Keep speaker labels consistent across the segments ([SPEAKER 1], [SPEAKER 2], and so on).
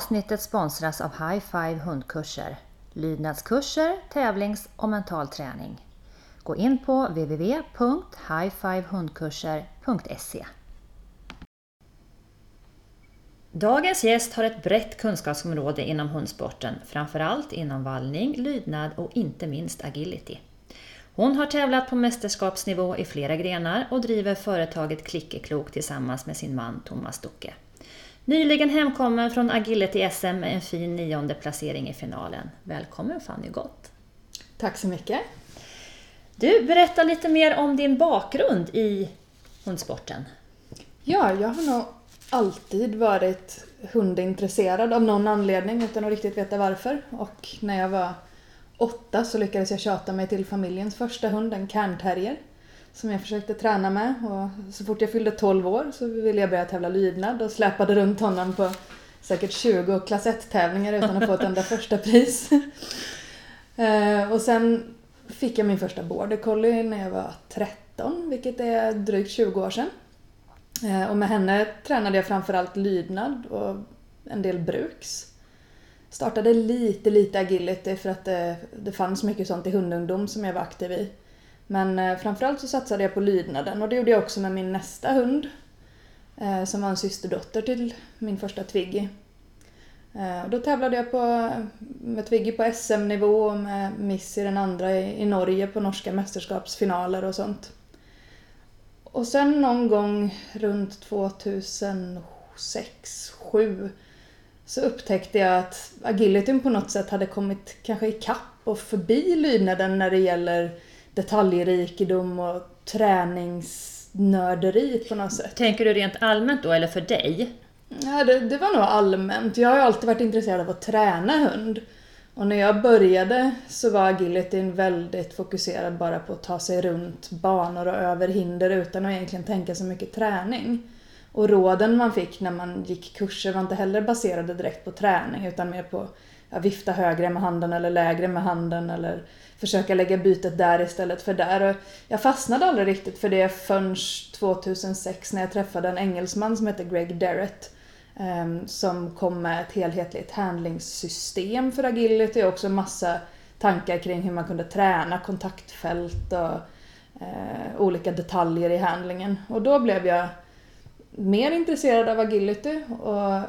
[SPEAKER 1] Avsnittet sponsras av High Five hundkurser. Lydnadskurser, tävlings och mental träning. Gå in på www.highfivehundkurser.se Dagens gäst har ett brett kunskapsområde inom hundsporten, framförallt inom vallning, lydnad och inte minst agility. Hon har tävlat på mästerskapsnivå i flera grenar och driver företaget Klickeklok tillsammans med sin man Thomas Docke. Nyligen hemkommen från Agility-SM med en fin nionde placering i finalen. Välkommen Fanny Gott!
[SPEAKER 2] Tack så mycket!
[SPEAKER 1] Du, berätta lite mer om din bakgrund i hundsporten.
[SPEAKER 2] Ja, jag har nog alltid varit hundintresserad av någon anledning utan att riktigt veta varför. Och när jag var åtta så lyckades jag tjata mig till familjens första hund, en cairnterrier. Som jag försökte träna med och så fort jag fyllde 12 år så ville jag börja tävla lydnad och släpade runt honom på säkert 20 klass 1-tävlingar utan att få ett enda första pris. Eh, och sen fick jag min första border collie när jag var 13, vilket är drygt 20 år sedan. Eh, och med henne tränade jag framförallt lydnad och en del bruks. Startade lite, lite agility för att det, det fanns mycket sånt i hundungdom som jag var aktiv i. Men eh, framförallt så satsade jag på lydnaden och det gjorde jag också med min nästa hund. Eh, som var en systerdotter till min första Twiggy. Eh, och då tävlade jag på, med Twiggy på SM-nivå och med Missy den andra i, i Norge på norska mästerskapsfinaler och sånt. Och sen någon gång runt 2006, 2007 så upptäckte jag att agilityn på något sätt hade kommit kanske ikapp och förbi lydnaden när det gäller detaljrikedom och träningsnörderi på något sätt.
[SPEAKER 1] Tänker du rent allmänt då, eller för dig?
[SPEAKER 2] Ja, det, det var nog allmänt. Jag har ju alltid varit intresserad av att träna hund. Och när jag började så var agilityn väldigt fokuserad bara på att ta sig runt banor och över hinder utan att egentligen tänka så mycket träning. Och råden man fick när man gick kurser var inte heller baserade direkt på träning utan mer på att vifta högre med handen eller lägre med handen eller försöka lägga bytet där istället för där. Och jag fastnade aldrig riktigt för det förrän 2006 när jag träffade en engelsman som heter Greg Derrett ehm, som kom med ett helhetligt handlingssystem för agility och också massa tankar kring hur man kunde träna kontaktfält och eh, olika detaljer i handlingen. Och då blev jag mer intresserad av agility och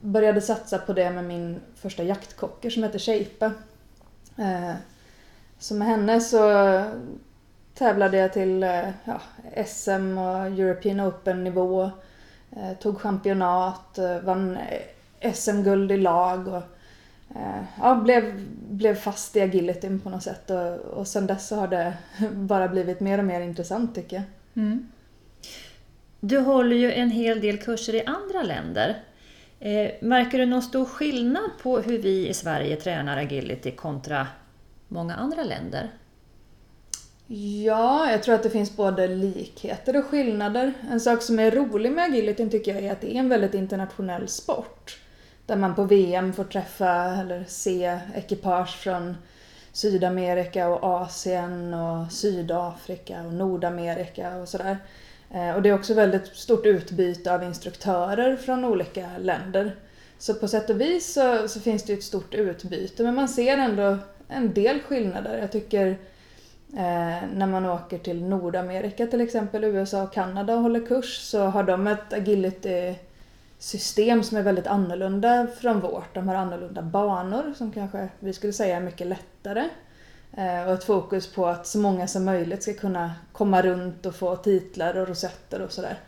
[SPEAKER 2] började satsa på det med min första jaktkocker som heter Shape. Eh, så med henne så tävlade jag till eh, ja, SM och European Open nivå eh, tog championat, eh, vann SM-guld i lag och ja, blev, blev fast i agilityn på något sätt. Och, och sen dess så har det bara blivit mer och mer intressant tycker jag. Mm.
[SPEAKER 1] Du håller ju en hel del kurser i andra länder. märker du någon stor skillnad på hur vi i Sverige tränar agility kontra många andra länder?
[SPEAKER 2] Ja, jag tror att det finns både likheter och skillnader. En sak som är rolig med agilityn tycker jag är att det är en väldigt internationell sport. Där man på VM får träffa eller se ekipage från Sydamerika och Asien och Sydafrika och Nordamerika och sådär. Eh, och det är också väldigt stort utbyte av instruktörer från olika länder. Så på sätt och vis så, så finns det ett stort utbyte men man ser ändå en del skillnader. Jag tycker Eh, när man åker till Nordamerika till exempel, USA och Kanada och håller kurs så har de ett agility-system som är väldigt annorlunda från vårt. De har annorlunda banor som kanske vi skulle säga är mycket lättare. Eh, och ett fokus på att så många som möjligt ska kunna komma runt och få titlar och rosetter och sådär.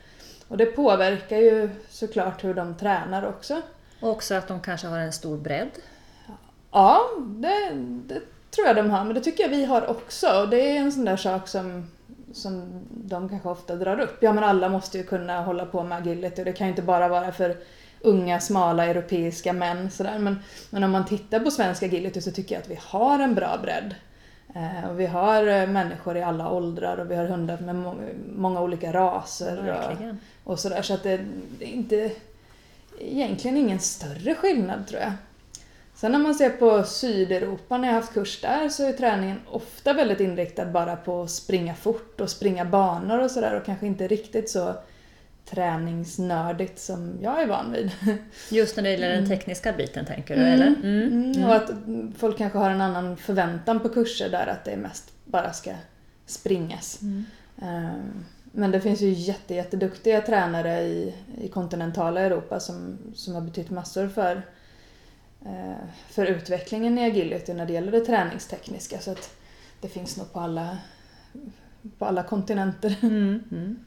[SPEAKER 2] Och det påverkar ju såklart hur de tränar också.
[SPEAKER 1] Och också att de kanske har en stor bredd?
[SPEAKER 2] Ja, det, det tror jag de har, men det tycker jag vi har också. Det är en sån där sak som, som de kanske ofta drar upp. Ja men alla måste ju kunna hålla på med agility och det kan ju inte bara vara för unga, smala europeiska män. Sådär. Men, men om man tittar på svensk agility så tycker jag att vi har en bra bredd. Eh, och vi har eh, människor i alla åldrar och vi har hundar med må många olika raser. Och, och sådär. Så att det, det är inte egentligen ingen större skillnad tror jag. Sen när man ser på Sydeuropa, när jag haft kurs där, så är träningen ofta väldigt inriktad bara på att springa fort och springa banor och sådär och kanske inte riktigt så träningsnördigt som jag är van vid.
[SPEAKER 1] Just när det gäller den tekniska biten tänker du, eller?
[SPEAKER 2] Mm. Mm. Och att folk kanske har en annan förväntan på kurser där att det mest bara ska springas. Mm. Ehm, men det finns ju jätte, jätteduktiga tränare i, i kontinentala Europa som, som har betytt massor för, för utvecklingen i agility när det gäller det träningstekniska. Så att det finns nog på alla, på alla kontinenter.
[SPEAKER 1] Mm, mm.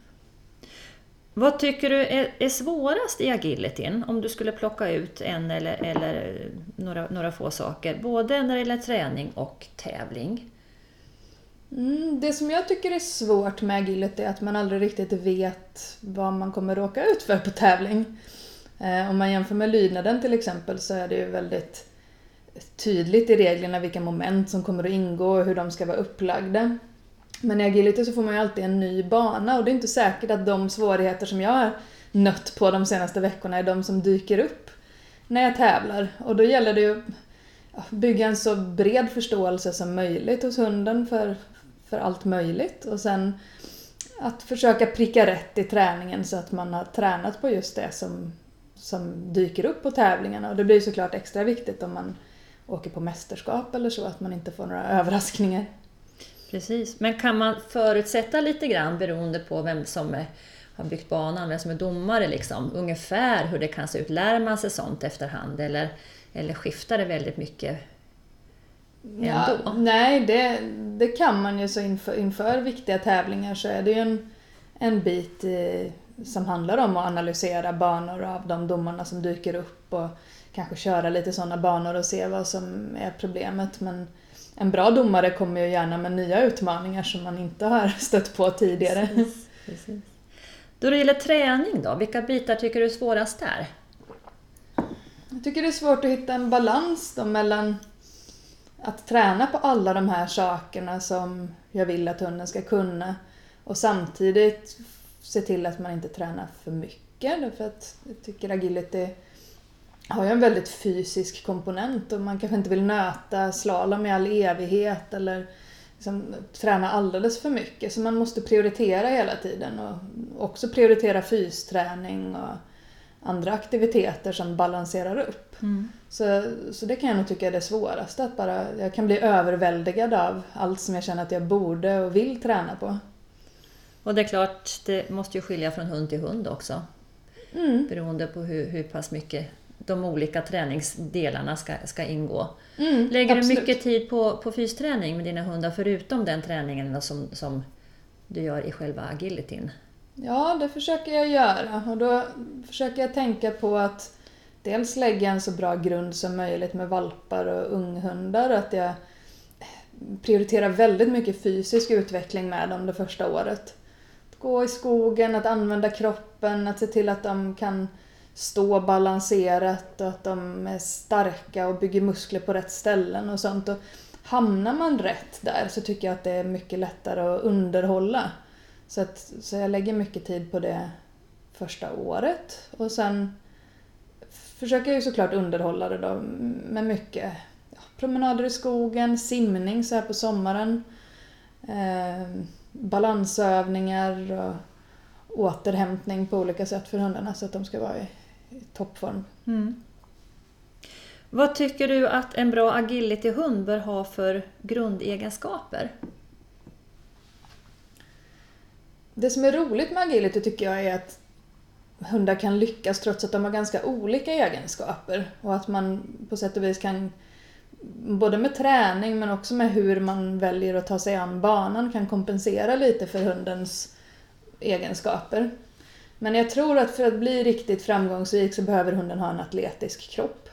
[SPEAKER 1] Vad tycker du är, är svårast i agilityn? Om du skulle plocka ut en eller, eller några, några få saker, både när det gäller träning och tävling.
[SPEAKER 2] Mm, det som jag tycker är svårt med agility är att man aldrig riktigt vet vad man kommer råka ut för på tävling. Eh, om man jämför med lydnaden till exempel så är det ju väldigt tydligt i reglerna vilka moment som kommer att ingå och hur de ska vara upplagda. Men i agility så får man ju alltid en ny bana och det är inte säkert att de svårigheter som jag har nött på de senaste veckorna är de som dyker upp när jag tävlar. Och då gäller det ju att bygga en så bred förståelse som möjligt hos hunden för, för allt möjligt och sen att försöka pricka rätt i träningen så att man har tränat på just det som, som dyker upp på tävlingarna. Och det blir såklart extra viktigt om man åker på mästerskap eller så, att man inte får några överraskningar.
[SPEAKER 1] Precis, men kan man förutsätta lite grann beroende på vem som är, har byggt banan, vem som är domare, liksom, ungefär hur det kan se ut? Lär man sig sånt efterhand eller, eller skiftar det väldigt mycket ändå? Ja,
[SPEAKER 2] nej, det, det kan man ju. Så inför, inför viktiga tävlingar så är det ju en, en bit eh, som handlar om att analysera banor av de domarna som dyker upp och kanske köra lite sådana banor och se vad som är problemet. Men en bra domare kommer ju gärna med nya utmaningar som man inte har stött på tidigare. Precis, precis.
[SPEAKER 1] Då det gäller träning då, vilka bitar tycker du är svårast där?
[SPEAKER 2] Jag tycker det är svårt att hitta en balans mellan att träna på alla de här sakerna som jag vill att hunden ska kunna och samtidigt se till att man inte tränar för mycket. Därför att jag tycker agility har ju en väldigt fysisk komponent och man kanske inte vill nöta slalom i all evighet eller liksom träna alldeles för mycket. Så man måste prioritera hela tiden och också prioritera fysträning och andra aktiviteter som balanserar upp. Mm. Så, så det kan jag nog tycka är det svåraste, att bara, jag kan bli överväldigad av allt som jag känner att jag borde och vill träna på.
[SPEAKER 1] Och det är klart, det måste ju skilja från hund till hund också. Mm. Beroende på hur, hur pass mycket de olika träningsdelarna ska, ska ingå. Mm, Lägger absolut. du mycket tid på, på fysträning med dina hundar förutom den träningen som, som du gör i själva agilityn?
[SPEAKER 2] Ja, det försöker jag göra och då försöker jag tänka på att dels lägga en så bra grund som möjligt med valpar och unghundar. Att jag prioriterar väldigt mycket fysisk utveckling med dem det första året. Gå i skogen, att använda kroppen, att se till att de kan stå balanserat och att de är starka och bygger muskler på rätt ställen och sånt. Och hamnar man rätt där så tycker jag att det är mycket lättare att underhålla. Så, att, så jag lägger mycket tid på det första året och sen försöker jag ju såklart underhålla det då med mycket promenader i skogen, simning så här på sommaren, eh, balansövningar och återhämtning på olika sätt för hundarna så att de ska vara i toppform. Mm.
[SPEAKER 1] Vad tycker du att en bra agility-hund bör ha för grundegenskaper?
[SPEAKER 2] Det som är roligt med agility tycker jag är att hundar kan lyckas trots att de har ganska olika egenskaper och att man på sätt och vis kan både med träning men också med hur man väljer att ta sig an banan kan kompensera lite för hundens egenskaper. Men jag tror att för att bli riktigt framgångsrik så behöver hunden ha en atletisk kropp.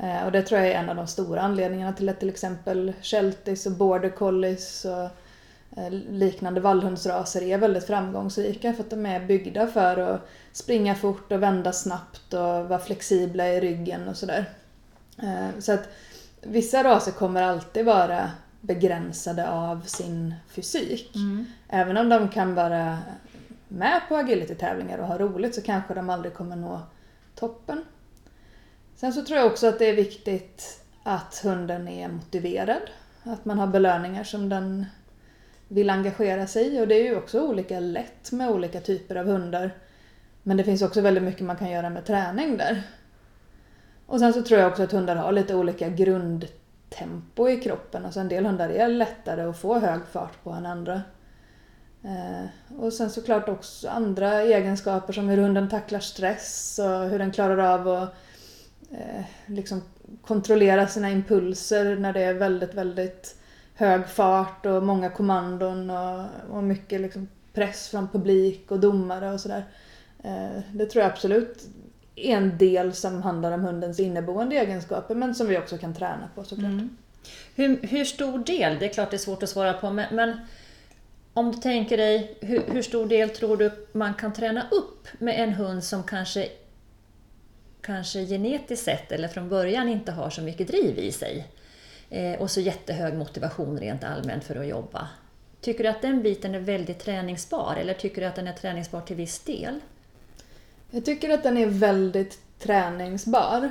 [SPEAKER 2] Eh, och det tror jag är en av de stora anledningarna till att till exempel shelties och border collies och eh, liknande vallhundsraser är väldigt framgångsrika för att de är byggda för att springa fort och vända snabbt och vara flexibla i ryggen och sådär. Eh, så att vissa raser kommer alltid vara begränsade av sin fysik. Mm. Även om de kan vara med på agility-tävlingar och har roligt så kanske de aldrig kommer nå toppen. Sen så tror jag också att det är viktigt att hunden är motiverad. Att man har belöningar som den vill engagera sig i och det är ju också olika lätt med olika typer av hundar. Men det finns också väldigt mycket man kan göra med träning där. Och sen så tror jag också att hundar har lite olika grundtempo i kroppen. Alltså en del hundar är lättare att få hög fart på än andra. Eh, och sen såklart också andra egenskaper som hur hunden tacklar stress och hur den klarar av att eh, liksom kontrollera sina impulser när det är väldigt, väldigt hög fart och många kommandon och, och mycket liksom press från publik och domare och sådär. Eh, det tror jag absolut en del som handlar om hundens inneboende egenskaper men som vi också kan träna på såklart. Mm.
[SPEAKER 1] Hur, hur, stor del, det är klart det är svårt att svara på, men, men om du tänker dig, hur, hur, stor del tror du man kan träna upp med en hund som kanske, kanske genetiskt sett eller från början inte har så mycket driv i sig? Eh, och så jättehög motivation rent allmänt för att jobba. Tycker du att den biten är väldigt träningsbar eller tycker du att den är träningsbar till viss del?
[SPEAKER 2] Jag tycker att den är väldigt träningsbar.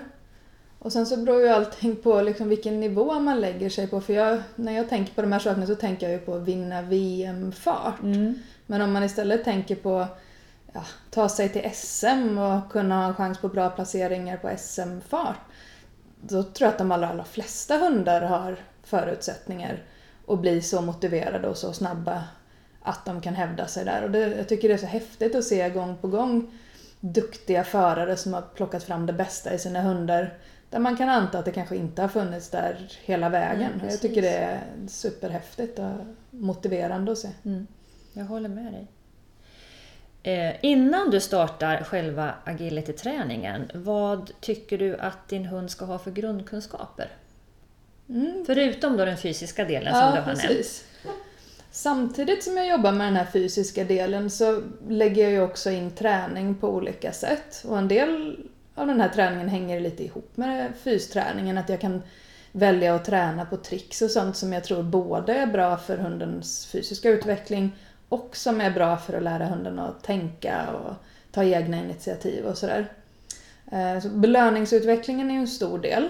[SPEAKER 2] Och sen så beror ju allting på liksom vilken nivå man lägger sig på. För jag, när jag tänker på de här sakerna så tänker jag ju på vinna VM-fart. Mm. Men om man istället tänker på ja, ta sig till SM och kunna ha chans på bra placeringar på SM-fart. Då tror jag att de allra, allra flesta hundar har förutsättningar att bli så motiverade och så snabba att de kan hävda sig där. Och det, jag tycker det är så häftigt att se gång på gång duktiga förare som har plockat fram det bästa i sina hundar där man kan anta att det kanske inte har funnits där hela vägen. Mm, jag tycker det är superhäftigt och motiverande att se.
[SPEAKER 1] Mm. Jag håller med dig. Eh, innan du startar själva agility-träningen, vad tycker du att din hund ska ha för grundkunskaper? Mm. Förutom då den fysiska delen som ja, du har precis. nämnt.
[SPEAKER 2] Samtidigt som jag jobbar med den här fysiska delen så lägger jag ju också in träning på olika sätt. Och en del av den här träningen hänger lite ihop med fysträningen. Att jag kan välja att träna på tricks och sånt som jag tror både är bra för hundens fysiska utveckling och som är bra för att lära hunden att tänka och ta egna initiativ och sådär. Eh, så belöningsutvecklingen är ju en stor del.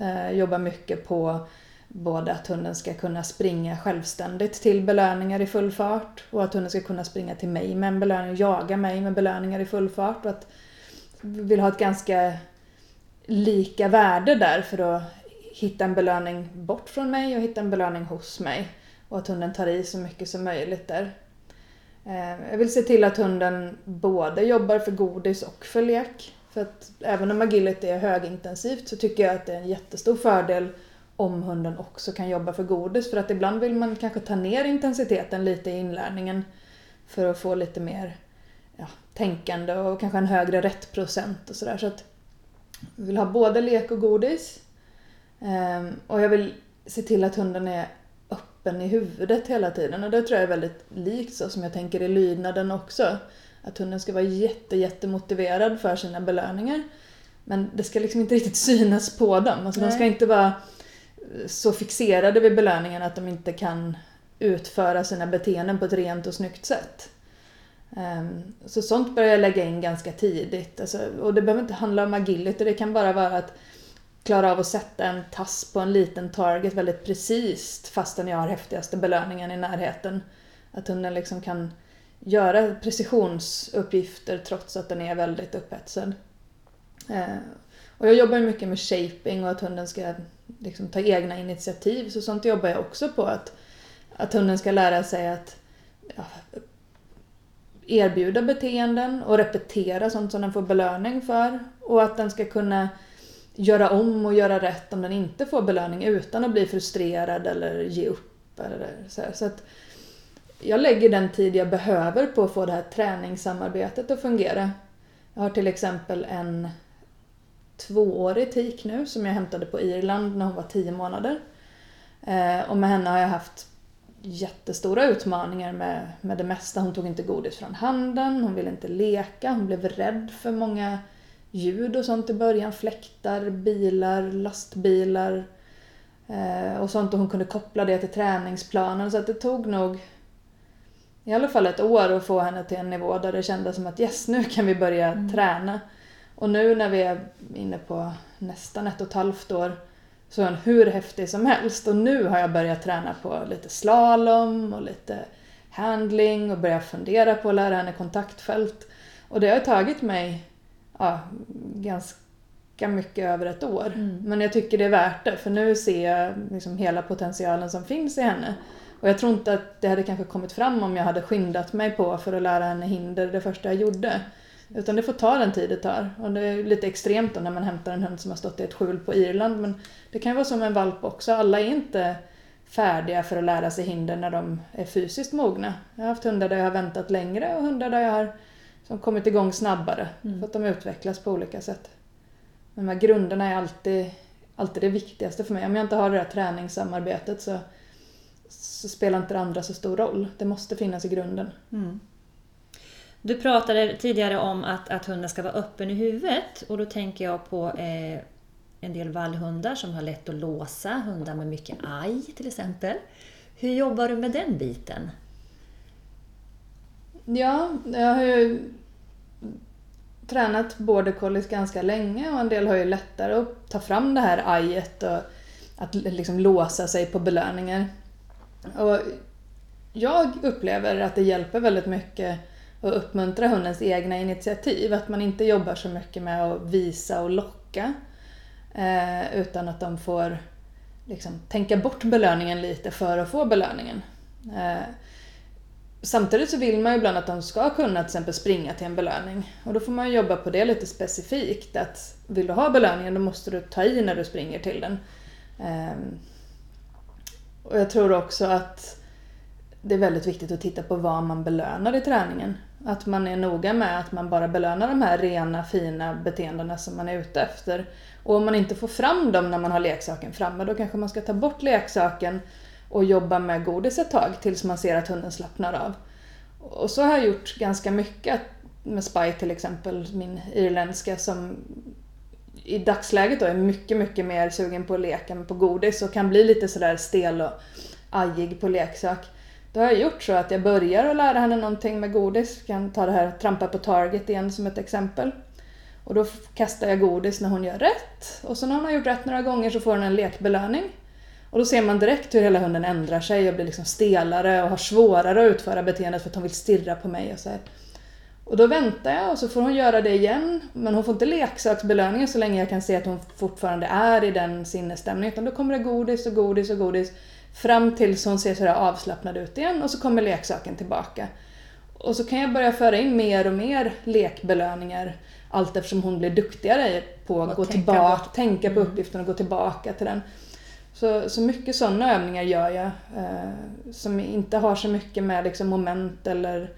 [SPEAKER 2] Eh, jag jobbar mycket på både att hunden ska kunna springa självständigt till belöningar i full fart och att hunden ska kunna springa till mig med en belöning och jaga mig med belöningar i full fart. Och att vill ha ett ganska lika värde där för att hitta en belöning bort från mig och hitta en belöning hos mig. Och att hunden tar i så mycket som möjligt där. Eh, jag vill se till att hunden både jobbar för godis och för lek. För att även om agility är högintensivt så tycker jag att det är en jättestor fördel om hunden också kan jobba för godis. För att ibland vill man kanske ta ner intensiteten lite i inlärningen för att få lite mer ja, tänkande och kanske en högre rättprocent och sådär. Så att jag vill ha både lek och godis. Um, och jag vill se till att hunden är öppen i huvudet hela tiden. Och det tror jag är väldigt likt så som jag tänker i lydnaden också. Att hunden ska vara jätte, jättemotiverad för sina belöningar. Men det ska liksom inte riktigt synas på dem. Alltså de ska inte vara så fixerade vid belöningen att de inte kan utföra sina beteenden på ett rent och snyggt sätt. Ehm, så sånt börjar jag lägga in ganska tidigt. Alltså, och det behöver inte handla om agility, det kan bara vara att klara av att sätta en tass på en liten target väldigt precis fastän jag har häftigaste belöningen i närheten. Att hunden liksom kan göra precisionsuppgifter trots att den är väldigt upphetsad. Ehm, och jag jobbar mycket med shaping och att hunden ska liksom ta egna initiativ. Så sånt jobbar jag också på. Att, att hunden ska lära sig att ja, erbjuda beteenden och repetera sånt som den får belöning för. Och att den ska kunna göra om och göra rätt om den inte får belöning utan att bli frustrerad eller ge upp. Eller så, så att jag lägger den tid jag behöver på att få det här träningssamarbetet att fungera. Jag har till exempel en tvåårig tik nu som jag hämtade på Irland när hon var tio månader. Eh, och med henne har jag haft jättestora utmaningar med, med det mesta. Hon tog inte godis från handen, hon ville inte leka, hon blev rädd för många ljud och sånt i början. Fläktar, bilar, lastbilar eh, och sånt. Och hon kunde koppla det till träningsplanen. Så att det tog nog i alla fall ett år att få henne till en nivå där det kändes som att yes, nu kan vi börja mm. träna. Och nu när vi är inne på nästan ett och ett halvt år så är hon hur häftig som helst. Och nu har jag börjat träna på lite slalom och lite handling och börjat fundera på att lära henne kontaktfält. Och det har tagit mig ja, ganska mycket över ett år.
[SPEAKER 1] Mm.
[SPEAKER 2] Men jag tycker det är värt det för nu ser jag liksom hela potentialen som finns i henne. Och jag tror inte att det hade kanske kommit fram om jag hade skyndat mig på för att lära henne hinder det första jag gjorde. Utan det får ta den tid det tar. Och det är lite extremt då när man hämtar en hund som har stått i ett skjul på Irland. Men det kan ju vara som en valp också. Alla är inte färdiga för att lära sig hinder när de är fysiskt mogna. Jag har haft hundar där jag har väntat längre och hundar där jag har som kommit igång snabbare.
[SPEAKER 1] Mm.
[SPEAKER 2] För att de utvecklas på olika sätt. Men de här grunderna är alltid, alltid det viktigaste för mig. Om jag inte har det där träningssamarbetet så, så spelar inte det andra så stor roll. Det måste finnas i grunden.
[SPEAKER 1] Mm. Du pratade tidigare om att, att hunden ska vara öppen i huvudet och då tänker jag på eh, en del vallhundar som har lätt att låsa, hundar med mycket aj till exempel. Hur jobbar du med den biten?
[SPEAKER 2] Ja, jag har ju tränat border collies ganska länge och en del har ju lättare att ta fram det här ajet och att liksom låsa sig på belöningar. Och jag upplever att det hjälper väldigt mycket och uppmuntra hundens egna initiativ. Att man inte jobbar så mycket med att visa och locka. Eh, utan att de får liksom, tänka bort belöningen lite för att få belöningen. Eh, samtidigt så vill man ju ibland att de ska kunna till exempel springa till en belöning. Och då får man jobba på det lite specifikt. Att vill du ha belöningen då måste du ta i när du springer till den. Eh, och jag tror också att det är väldigt viktigt att titta på vad man belönar i träningen. Att man är noga med att man bara belönar de här rena, fina beteendena som man är ute efter. Och om man inte får fram dem när man har leksaken framme, då kanske man ska ta bort leksaken och jobba med godis ett tag tills man ser att hunden slappnar av. Och så har jag gjort ganska mycket med Spy till exempel, min irländska som i dagsläget då är mycket, mycket mer sugen på att leka än på godis och kan bli lite sådär stel och ajig på leksak. Då har jag gjort så att jag börjar att lära henne någonting med godis. Jag kan ta det här trampa på target igen som ett exempel. Och då kastar jag godis när hon gör rätt. Och så när hon har gjort rätt några gånger så får hon en lekbelöning. Och då ser man direkt hur hela hunden ändrar sig och blir liksom stelare och har svårare att utföra beteendet för att hon vill stirra på mig och så här. Och då väntar jag och så får hon göra det igen. Men hon får inte leksaksbelöningen så länge jag kan se att hon fortfarande är i den sinnesstämningen. Utan då kommer det godis och godis och godis. Fram tills hon ser sådär avslappnad ut igen och så kommer leksaken tillbaka. Och så kan jag börja föra in mer och mer lekbelöningar allt eftersom hon blir duktigare på att
[SPEAKER 1] Och
[SPEAKER 2] gå
[SPEAKER 1] tänka
[SPEAKER 2] tillbaka,
[SPEAKER 1] bort.
[SPEAKER 2] tänka på
[SPEAKER 1] Mm.
[SPEAKER 2] uppgiften och gå tillbaka till den. Så, så mycket sådana övningar gör jag eh, som inte har så mycket med liksom, moment eller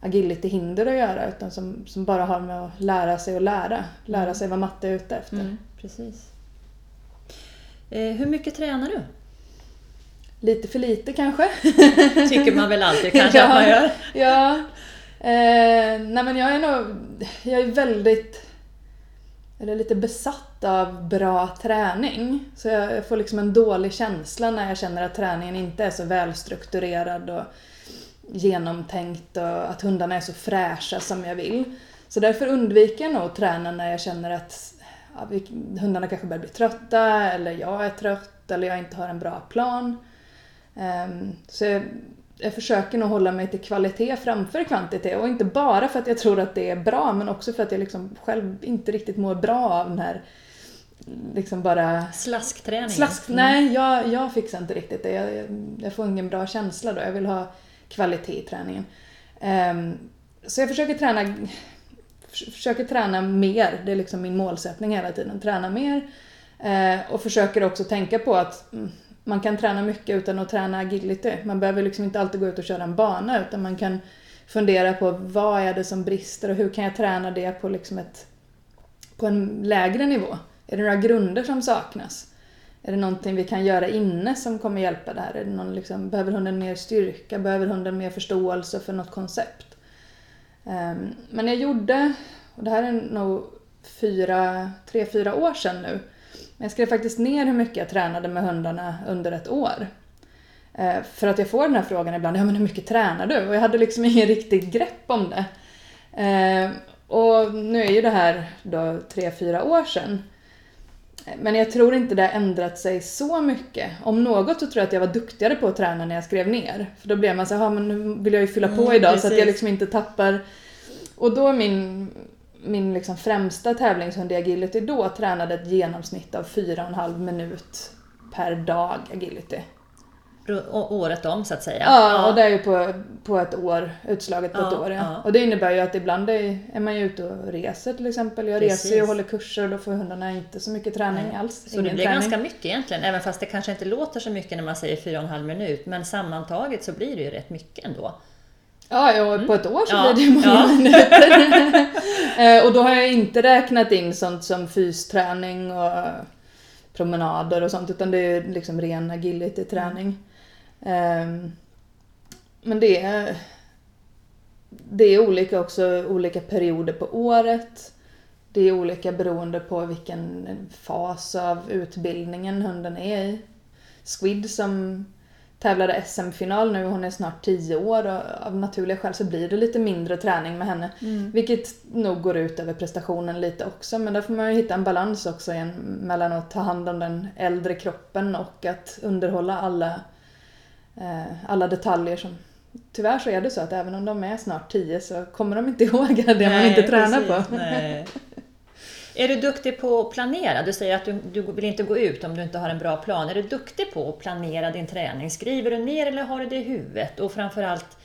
[SPEAKER 2] agility-hinder att göra utan som, som bara har med att lära sig att lära. Lära
[SPEAKER 1] Mm.
[SPEAKER 2] sig vad matte är ute efter.
[SPEAKER 1] Mm, precis. Eh, hur mycket tränar du?
[SPEAKER 2] Lite för lite kanske.
[SPEAKER 1] Tycker man väl alltid kanske
[SPEAKER 2] Ja.
[SPEAKER 1] att man gör.
[SPEAKER 2] Ja. Eh, nej men jag är nog jag är väldigt eller lite besatt av bra träning. Så jag, jag får liksom en dålig känsla när jag känner att träningen inte är så välstrukturerad och genomtänkt och att hundarna är så fräscha som jag vill. Så därför undviker jag nog att träna när jag känner att ja, hundarna kanske börjar bli trötta eller jag är trött eller jag inte har en bra plan. Ehm, så jag, jag försöker nog hålla mig till kvalitet framför kvantitet och inte bara för att jag tror att det är bra men också för att jag liksom själv inte riktigt mår bra av den här liksom bara
[SPEAKER 1] Slaskträning.
[SPEAKER 2] slask.
[SPEAKER 1] Mm.
[SPEAKER 2] Nej, jag, jag fixar inte riktigt det. Jag, jag får ingen bra känsla då. Jag vill ha kvalitet i träningen. Ehm, så jag försöker träna förs- försöker träna mer. Det är liksom min målsättning hela tiden. Träna mer. Eh, och försöker också tänka på att mm, man kan träna mycket utan att träna agility. Man behöver liksom inte alltid gå ut och köra en bana utan man kan fundera på vad är det som brister och hur kan jag träna det på, liksom ett, på en lägre nivå? Är det några grunder som saknas? Är det någonting vi kan göra inne som kommer hjälpa där? Är det någon liksom, behöver hunden mer styrka? Behöver hunden mer förståelse för något koncept? Um, men jag gjorde, och det här är nog fyra, tre, fyra år sedan nu, men jag skrev faktiskt ner hur mycket jag tränade med hundarna under ett år. Eh, För att jag får den här frågan ibland, ja men hur mycket tränar du? Och jag hade liksom ingen riktigt grepp om det. Eh, Och nu är ju det här då tre, fyra år sedan. Men jag tror inte det har ändrat sig så mycket. Om något så tror jag att jag var duktigare på att träna när jag skrev ner. För då blev man så här, "Ja, men nu vill jag ju fylla på
[SPEAKER 1] Mm,
[SPEAKER 2] idag så att jag
[SPEAKER 1] precis.
[SPEAKER 2] liksom inte tappar Och då min, min liksom främsta tävlingshund i agility då tränade ett genomsnitt av 4,5 minut per dag agility.
[SPEAKER 1] Året om så att säga?
[SPEAKER 2] Ja, ja. och det är ju på, på ett år, utslaget på
[SPEAKER 1] ja,
[SPEAKER 2] ett år. Ja.
[SPEAKER 1] ja.
[SPEAKER 2] Och det innebär ju att ibland är, är man ju ute och reser till exempel. Jag
[SPEAKER 1] Precis.
[SPEAKER 2] reser och håller kurser och då får hundarna inte så mycket träning
[SPEAKER 1] Nej.
[SPEAKER 2] alls.
[SPEAKER 1] Så det blir
[SPEAKER 2] träning.
[SPEAKER 1] ganska mycket egentligen, även fast det kanske inte låter så mycket när man säger 4,5 minut. Men sammantaget så blir det ju rätt mycket ändå.
[SPEAKER 2] Ja, ja på ett år så blir det ju många minuter. Eh, och då har jag inte räknat in sånt som fysträning och promenader och sånt utan det är liksom ren agility-träning. Ehm, Men det är, det är olika också, olika perioder på året. Det är olika beroende på vilken fas av utbildningen hunden är i. Squid som tävlade SM-final nu, hon är snart 10 år och av naturliga skäl så blir det lite mindre träning med henne. Vilket nog går ut över prestationen lite också men där får man ju hitta en balans också igen mellan att ta hand om den äldre kroppen och att underhålla alla, eh, alla detaljer som Tyvärr så är det så att även om de är snart 10 så kommer de inte ihåg det man inte tränar
[SPEAKER 1] precis.
[SPEAKER 2] på.
[SPEAKER 1] Nej. Är du duktig på att planera? Du säger att du, du vill inte gå ut om du inte har en bra plan. Är du duktig på att planera din träning? Skriver du ner eller har du det i huvudet? Och framförallt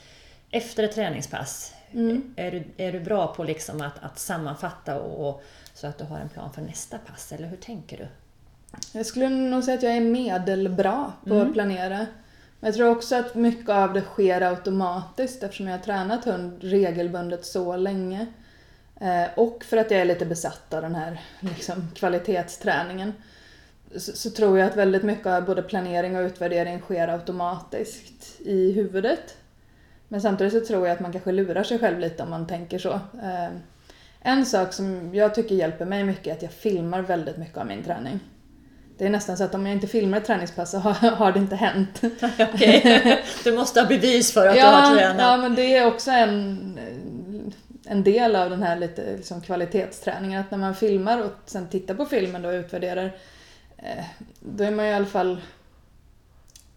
[SPEAKER 1] efter ett träningspass,
[SPEAKER 2] Mm.
[SPEAKER 1] är, du, är du bra på liksom att, att sammanfatta och, och, så att du har en plan för nästa pass? Eller hur tänker du?
[SPEAKER 2] Jag skulle nog säga att jag är medelbra på
[SPEAKER 1] Mm.
[SPEAKER 2] att planera. Men jag tror också att mycket av det sker automatiskt eftersom jag har tränat hund regelbundet så länge. Eh, och för att jag är lite besatt av den här liksom, kvalitetsträningen. Så, så tror jag att väldigt mycket av både planering och utvärdering sker automatiskt i huvudet. Men samtidigt så tror jag att man kanske lurar sig själv lite om man tänker så. Eh, en sak som jag tycker hjälper mig mycket är att jag filmar väldigt mycket av min träning. Det är nästan så att om jag inte filmar ett träningspass så har, har det inte hänt.
[SPEAKER 1] Okej, du måste ha bevis för att du
[SPEAKER 2] ja,
[SPEAKER 1] har tränat.
[SPEAKER 2] ja, men det är också en, en del av den här lite liksom kvalitetsträningen. Att när man filmar och sen tittar på filmen då och utvärderar, eh, då är man ju i alla fall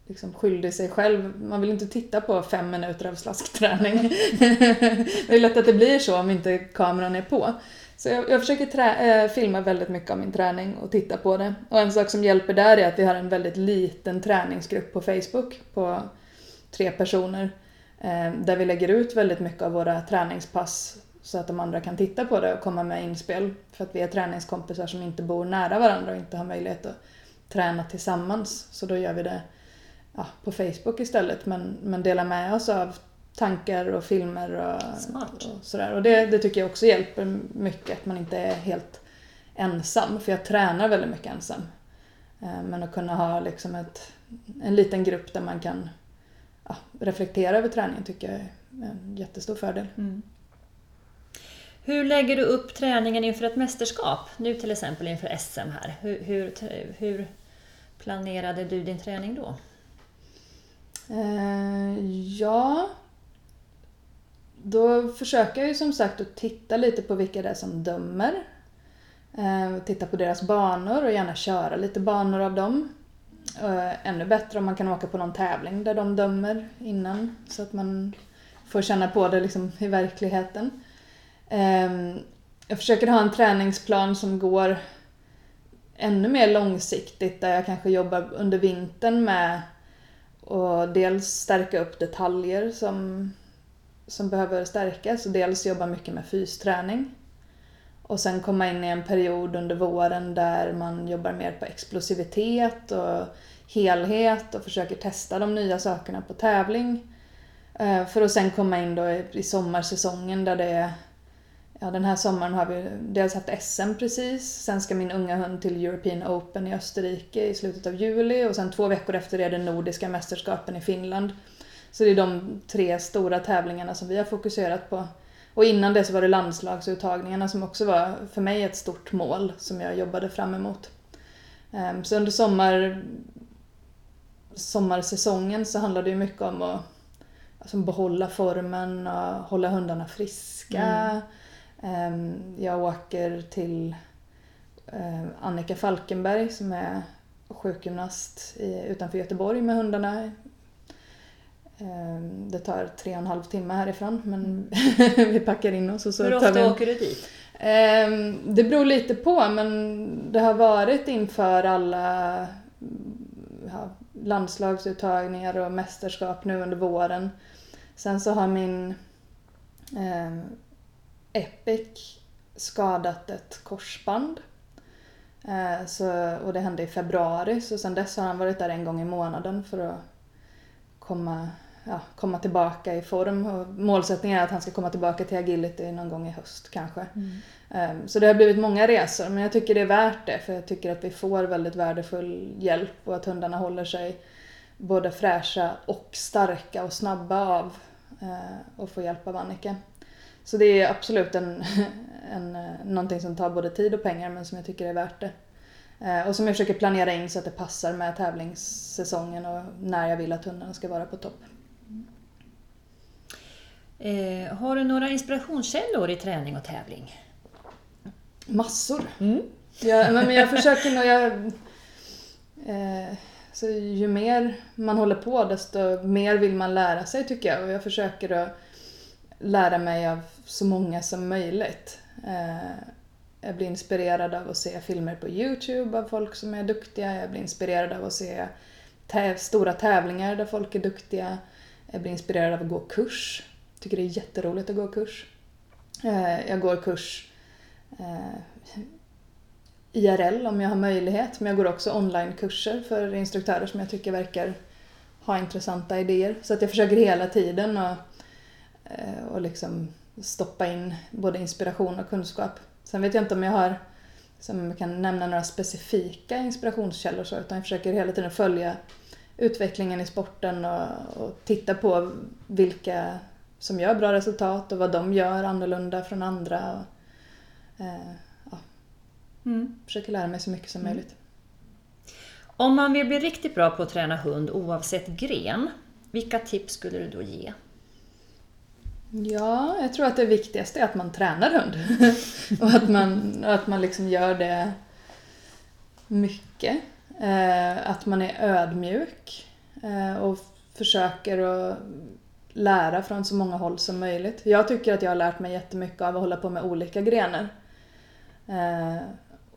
[SPEAKER 2] liksom skyldig sig själv. Man vill inte titta på fem minuter av slaskträning. det är lätt att det blir så om inte kameran är på. Så jag, jag försöker trä, eh, filma väldigt mycket av min träning och titta på det. Och en sak som hjälper där är att vi har en väldigt liten träningsgrupp på Facebook på tre personer. Eh, där vi lägger ut väldigt mycket av våra träningspass så att de andra kan titta på det och komma med inspel. För att vi är träningskompisar som inte bor nära varandra och inte har möjlighet att träna tillsammans. Så då gör vi det ja, på Facebook istället men, men delar med oss av tankar och filmer och,
[SPEAKER 1] Smart.
[SPEAKER 2] och sådär. Och det, det tycker jag också hjälper mycket, att man inte är helt ensam. För jag tränar väldigt mycket ensam. Eh, Men att kunna ha liksom ett, en liten grupp där man kan ja, reflektera över träningen tycker jag är en jättestor fördel.
[SPEAKER 1] Mm. Hur lägger du upp träningen inför ett mästerskap? Nu till exempel inför SM här. Hur, hur, hur planerade du din träning då?
[SPEAKER 2] Eh, ja. Då försöker jag ju som sagt att titta lite på vilka det är som dömer. Eh, titta på deras banor och gärna köra lite banor av dem. Eh, ännu bättre om man kan åka på någon tävling där de dömer innan så att man får känna på det liksom i verkligheten. Ehm, jag försöker ha en träningsplan som går ännu mer långsiktigt där jag kanske jobbar under vintern med och dels stärka upp detaljer som, som behöver stärkas och dels jobba mycket med fysträning. Och sen komma in i en period under våren där man jobbar mer på explosivitet och helhet och försöker testa de nya sakerna på tävling. Eh, för att sen komma in då i sommarsäsongen där det är Ja, den här sommaren har vi dels haft SM precis, sen ska min unga hund till European Open i Österrike i slutet av juli och sen två veckor efter är det Nordiska mästerskapen i Finland. Så det är de tre stora tävlingarna som vi har fokuserat på. Och innan det så var det landslagsuttagningarna som också var för mig ett stort mål som jag jobbade fram emot. Ehm, Så under sommar, sommarsäsongen så handlade det mycket om att alltså, behålla formen och hålla hundarna friska.
[SPEAKER 1] Mm.
[SPEAKER 2] Ehm, Jag åker till eh, Annika Falkenberg som är sjukgymnast utanför Göteborg med hundarna Ehm, det tar tre och en halv timme härifrån men vi packar in oss och så
[SPEAKER 1] Hur
[SPEAKER 2] tar
[SPEAKER 1] ofta
[SPEAKER 2] vi en...
[SPEAKER 1] åker du dit?
[SPEAKER 2] Ehm, Det beror lite på men det har varit inför alla ja, landslagsuttagningar och mästerskap nu under våren. Sen så har min eh, Epic skadat ett korsband. Eh, så, och det hände i februari så sen dess har han varit där en gång i månaden för att komma, ja, komma tillbaka i form. Och målsättningen är att han ska komma tillbaka till agility någon gång i höst kanske. Um, Så det har blivit många resor men jag tycker det är värt det för jag tycker att vi får väldigt värdefull hjälp och att hundarna håller sig både fräscha och starka och snabba av uh, att få hjälp av Annika. Så det är absolut en, en, eh, någonting som tar både tid och pengar men som jag tycker är värt det. Eh, Och som jag försöker planera in så att det passar med tävlingssäsongen och när jag vill att hundarna ska vara på topp.
[SPEAKER 1] Eh, har du några inspirationskällor i träning och tävling?
[SPEAKER 2] Massor. Jag, men jag försöker nog... Jag, eh, så ju mer man håller på desto mer vill man lära sig tycker jag. Och jag försöker att lära mig av så många som möjligt. Eh, jag blir inspirerad av att se filmer på Youtube av folk som är duktiga. Jag blir inspirerad av att se täv- stora tävlingar där folk är duktiga. Jag blir inspirerad av att gå kurs. Tycker det är jätteroligt att gå kurs. Eh, jag går kurs eh, IRL om jag har möjlighet, men jag går också onlinekurser för instruktörer som jag tycker verkar ha intressanta idéer. Så att jag försöker hela tiden att eh, och liksom stoppa in både inspiration och kunskap. Sen vet jag inte om jag har, som jag kan nämna några specifika inspirationskällor så, utan jag försöker hela tiden följa utvecklingen i sporten och, och titta på vilka som gör bra resultat och vad de gör annorlunda från andra. Och, eh, ja, försöker lära mig så mycket som möjligt.
[SPEAKER 1] Om man vill bli riktigt bra på att träna hund oavsett gren, vilka tips skulle du då ge?
[SPEAKER 2] Ja, jag tror att det viktigaste är att man tränar hund. och att man, att man liksom gör det mycket. Eh, att man är ödmjuk eh, och försöker att lära från så många håll som möjligt. Jag tycker att jag har lärt mig jättemycket av att hålla på med olika grenar. Eh,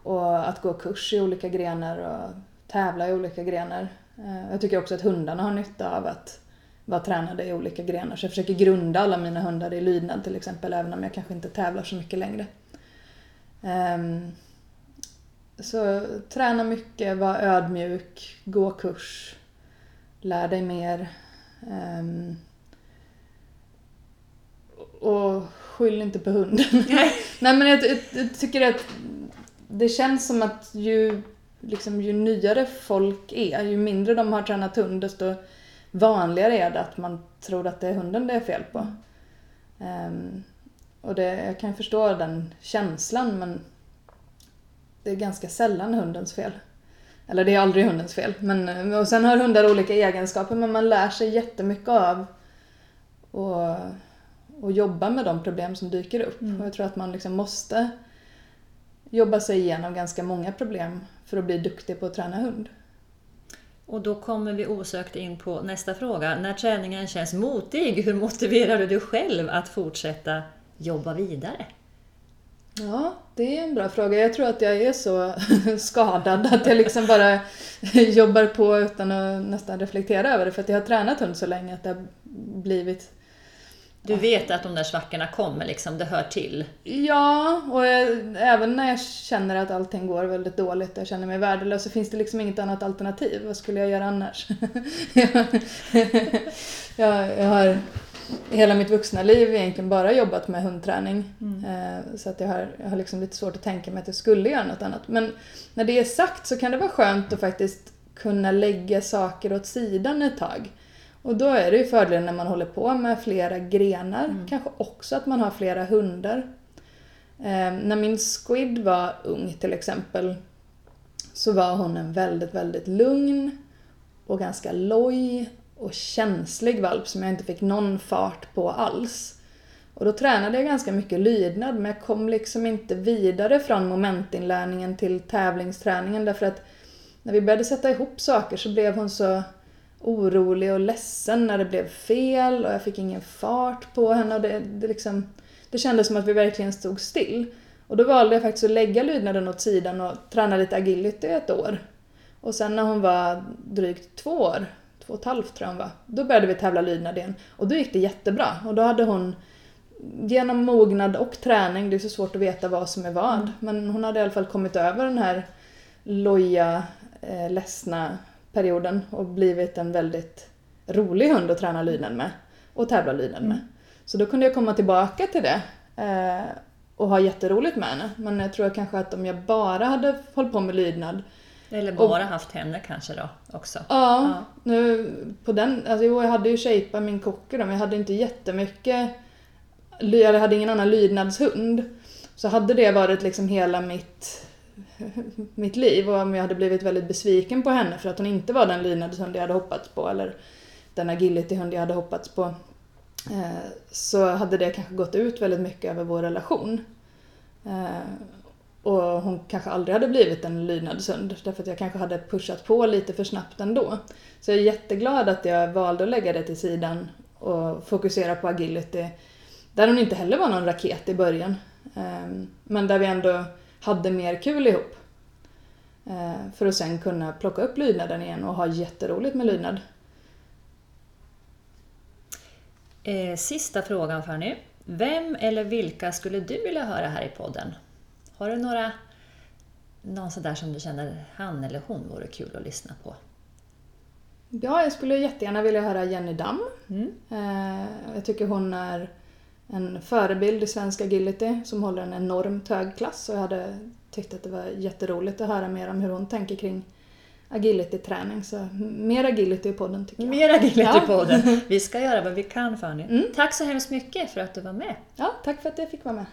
[SPEAKER 2] och att gå kurs i olika grenar och tävla i olika grenar. Eh, jag tycker också att hundarna har nytta av att vara tränade i olika grenar. Så jag försöker grunda alla mina hundar i lydnad till exempel, även om jag kanske inte tävlar så mycket längre. Eh, så träna mycket, var ödmjuk, gå kurs, lär dig mer. Ehm, och skyll inte på hunden. Nej men jag, jag, jag tycker att det känns som att ju, liksom, ju nyare folk är, ju mindre de har tränat hund, desto vanligare är det att man tror att det är hunden det är fel på. Ehm, och det, jag kan förstå den känslan men det är ganska sällan hundens fel. Eller det är aldrig hundens fel. Men, och sen har hundar olika egenskaper men man lär sig jättemycket av att och jobba med de problem som dyker upp. Och jag tror att man liksom måste jobba sig igenom ganska många problem för att bli duktig på att träna hund.
[SPEAKER 1] Och då kommer vi osökt in på nästa fråga. När träningen känns motig, hur motiverar du dig själv att fortsätta jobba vidare?
[SPEAKER 2] Ja, det är en bra fråga. Jag tror att jag är så skadad att jag liksom bara jobbar på utan att nästan reflektera över det. För att jag har tränat hund så länge att det har blivit...
[SPEAKER 1] Du vet att de där svackorna kommer, liksom, det hör till.
[SPEAKER 2] Ja, och jag, även när jag känner att allting går väldigt dåligt och jag känner mig värdelös så finns det liksom inget annat alternativ. Vad skulle jag göra annars? jag, jag har hela mitt vuxna liv egentligen bara jobbat med hundträning. Eh, Så att jag har, jag har liksom lite svårt att tänka mig att jag skulle göra något annat. Men när det är sagt så kan det vara skönt att faktiskt kunna lägga saker åt sidan ett tag. Och då är det ju fördelen när man håller på med flera grenar. Kanske också att man har flera hundar. Eh, när min squid var ung till exempel så var hon en väldigt, väldigt lugn och ganska loj och känslig valp som jag inte fick någon fart på alls. Och då tränade jag ganska mycket lydnad men jag kom liksom inte vidare från momentinlärningen till tävlingsträningen därför att när vi började sätta ihop saker så blev hon så orolig och ledsen när det blev fel och jag fick ingen fart på henne och det, det, liksom, det kändes som att vi verkligen stod still. Och då valde jag faktiskt att lägga lydnaden åt sidan och träna lite agility ett år. Och sen när hon var drygt två år, två och ett halvt tror jag hon var, då började vi tävla lydnad igen. Och då gick det jättebra. Och då hade hon genom mognad och träning, det är så svårt att veta vad som är vad, mm. men hon hade i alla fall kommit över den här loja, eh, ledsna perioden och blivit en väldigt rolig hund att träna lydnad med och tävla lydnad med. Mm. Så då kunde jag komma tillbaka till det eh, och ha jätteroligt med henne. Men jag tror kanske att om jag bara hade hållit på med lydnad
[SPEAKER 1] eller bara och, haft henne kanske då också?
[SPEAKER 2] Ja, ja. Nu, på den, alltså, jag hade ju shapat min cocker men jag hade inte jättemycket jag hade ingen annan lydnadshund. Så hade det varit liksom hela mitt, mitt liv och om jag hade blivit väldigt besviken på henne för att hon inte var den lydnadshund jag hade hoppats på eller den agilityhund jag hade hoppats på eh, så hade det kanske gått ut väldigt mycket över vår relation. Eh, och hon kanske aldrig hade blivit en lydnadshund därför att jag kanske hade pushat på lite för snabbt ändå. Så jag är jätteglad att jag valde att lägga det till sidan och fokusera på agility där hon inte heller var någon raket i början. Eh, men där vi ändå hade mer kul ihop. Ehm, för att sen kunna plocka upp lydnaden igen och ha jätteroligt med lydnad.
[SPEAKER 1] Eh, sista frågan Fanny. Vem eller vilka skulle du vilja höra här i podden? Har du några, någon sådär som du känner han eller hon vore kul att lyssna på?
[SPEAKER 2] Ja, jag skulle jättegärna vilja höra Jenny Damm. Mm. Ehm, jag tycker hon är en förebild i svensk agility som håller en enormt hög klass och jag hade tyckt att det var jätteroligt att höra mer om hur hon tänker kring agility-träning. Så mer agility i podden tycker jag.
[SPEAKER 1] Mer agility i podden! Vi ska göra vad vi kan Fanny. Mm. Tack så hemskt mycket för att du var med.
[SPEAKER 2] Ja, tack för att jag fick vara med.